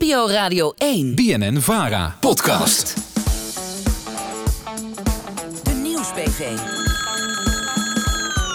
NPO Radio 1. BNN Vara. Podcast. De Nieuwsbv.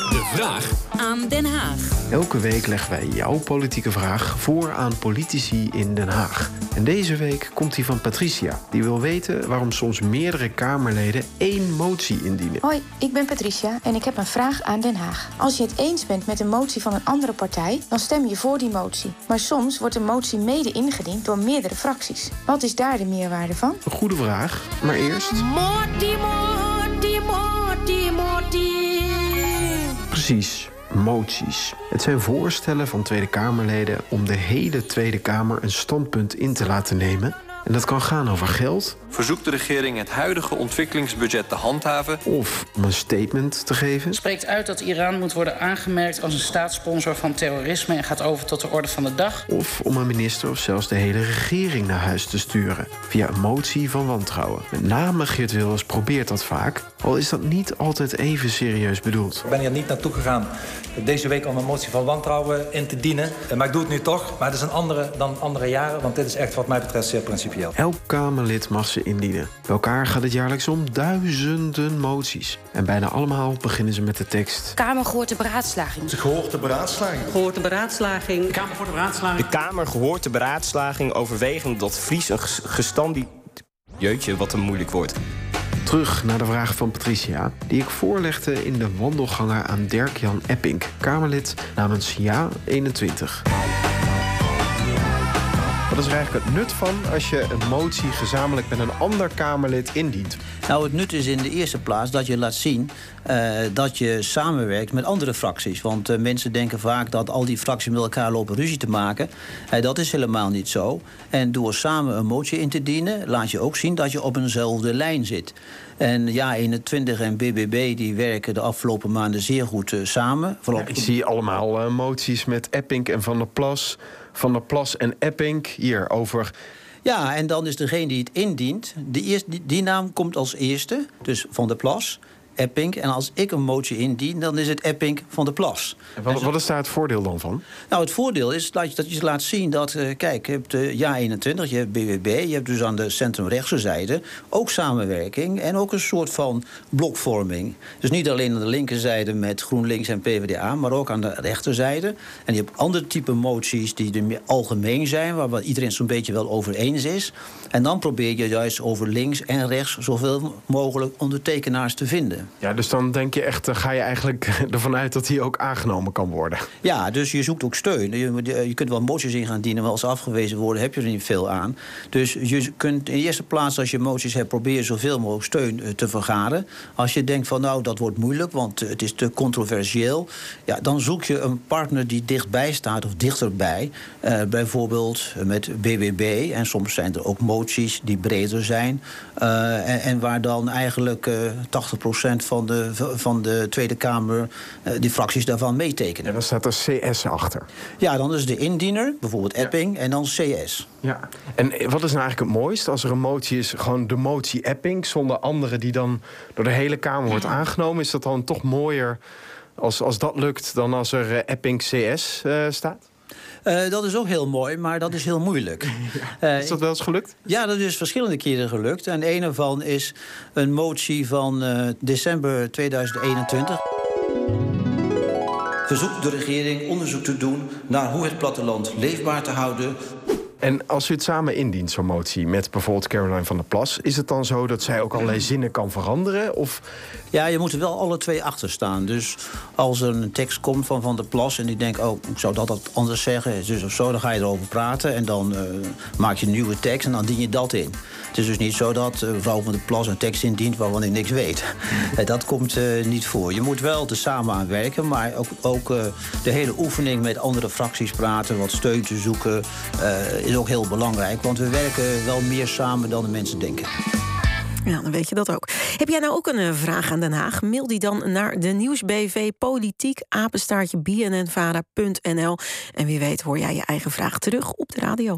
De vraag Aan Den Haag. Elke week leggen wij jouw politieke vraag voor aan politici in Den Haag. En deze week komt die van Patricia. Die wil weten waarom soms meerdere Kamerleden één motie indienen. Hoi, ik ben Patricia en ik heb een vraag aan Den Haag. Als je het eens bent met een motie van een andere partij, dan stem je voor die motie. Maar soms wordt een motie mede ingediend door meerdere fracties. Wat is daar de meerwaarde van? Een goede vraag, maar eerst... Morty, Morty, Morty, Morty. Precies, moties. Het zijn voorstellen van Tweede Kamerleden om de hele Tweede Kamer een standpunt in te laten nemen. En dat kan gaan over geld verzoekt de regering het huidige ontwikkelingsbudget te handhaven. of om een statement te geven. spreekt uit dat Iran moet worden aangemerkt als een staatssponsor van terrorisme en gaat over tot de orde van de dag. Of om een minister of zelfs de hele regering naar huis te sturen. Via een motie van wantrouwen. Met name Geert Wilders probeert dat vaak. Al is dat niet altijd even serieus bedoeld. Ik ben hier niet naartoe gegaan deze week om een motie van wantrouwen in te dienen. Maar ik doe het nu toch. Maar het is een andere dan andere jaren. Want dit is echt wat mij betreft zeer principieel. Elk Kamerlid mag ze indienen. Bij elkaar gaat het jaarlijks om duizenden moties. En bijna allemaal beginnen ze met de tekst. Kamer gehoord de beraadslaging. Gehoord de beraadslaging. Gehoord de beraadslaging. Kamer voor de Raadslaging. De Kamer gehoord de beraadslaging overwegend dat Fries een ges- gestandi... Jeutje, wat een moeilijk woord. Terug naar de vraag van Patricia, die ik voorlegde in de wandelganger aan Dirk-Jan Epping, Kamerlid namens Ja 21. Wat is er eigenlijk het nut van als je een motie gezamenlijk met een ander Kamerlid indient? Nou, het nut is in de eerste plaats dat je laat zien eh, dat je samenwerkt met andere fracties. Want eh, mensen denken vaak dat al die fracties met elkaar lopen ruzie te maken. Eh, dat is helemaal niet zo. En door samen een motie in te dienen, laat je ook zien dat je op eenzelfde lijn zit. En ja, 21 en BBB die werken de afgelopen maanden zeer goed samen. Vooral Ik zie allemaal moties met Epping en Van der Plas. Van der Plas en Epping hier over. Ja, en dan is degene die het indient, die, eerst, die, die naam komt als eerste, dus Van der Plas, Epping. En als ik een motie indien, dan is het Epping van der Plas. En Wat, wat is daar het voordeel dan van? Nou, het voordeel is dat je, dat je laat zien dat, eh, kijk, je hebt de Ja 21, je hebt BWB, je hebt dus aan de centrumrechtse zijde ook samenwerking en ook een soort van blokvorming. Dus niet alleen aan de linkerzijde met GroenLinks en PvdA, maar ook aan de rechterzijde. En je hebt andere type moties die er meer algemeen zijn, waar waar iedereen zo'n beetje wel over eens is. En dan probeer je juist over links en rechts zoveel mogelijk ondertekenaars te vinden. Ja, dus dan denk je echt, ga je eigenlijk ervan uit dat die ook aangenomen kan worden. Ja, dus je zoekt ook steun. Je, je kunt wel moties in gaan dienen, maar als ze afgewezen worden, heb je er niet veel aan. Dus je kunt in de eerste plaats, als je moties hebt, proberen zoveel mogelijk steun eh, te vergaren. Als je denkt van nou, dat wordt moeilijk, want eh, het is te controversieel. Ja, dan zoek je een partner die dichtbij staat of dichterbij. Eh, bijvoorbeeld met BBB. En soms zijn er ook moties die breder zijn. En, en waar dan eigenlijk eh 80% van de, van de Tweede Kamer, eh, die fracties daarvan meetekenen. En dan staat er CS achter. Ja, dan is de indiener, bijvoorbeeld Epping, en dan CS. Ja. En wat is nou eigenlijk het mooiste als er een motie is, gewoon de motie Epping, zonder andere die dan door de hele Kamer wordt aangenomen? Is dat dan toch mooier als, als dat lukt dan als er eh, Epping CS eh, staat? Eh, dat is ook heel mooi, maar dat is heel moeilijk. Eh, Is dat wel eens gelukt? Ja, dat is verschillende keren gelukt. En een ervan is een motie van eh, december 2021. Verzoekt de regering onderzoek te doen naar hoe het platteland leefbaar te houden. En als u het samen indient, zo'n motie, met bijvoorbeeld Caroline van der Plas, is het dan zo dat zij ook allerlei zinnen kan veranderen? Of Ja, je moet er wel alle twee achter staan. Dus als er een tekst komt van Van der Plas en die denkt, oh, ik zou dat wat anders zeggen, dus of zo, dan ga je erover praten en dan eh, maak je een nieuwe tekst en dan dien je dat in. Het is dus niet zo dat eh, mevrouw Van der Plas een tekst indient waarvan ik niks weet. Eh, dat komt eh, niet voor. Je moet wel er samen aan werken, maar ook, ook eh, de hele oefening met andere fracties praten, wat steun te zoeken, eh, is ook heel belangrijk. Want we werken wel meer samen dan de mensen denken. Ja, dan weet je dat ook. Heb jij nou ook een eh, vraag aan Den Haag? Mail die dan naar de nieuwsbv politiek apenstaartje bnnvara.nl. En wie weet hoor jij je eigen vraag terug op de radio.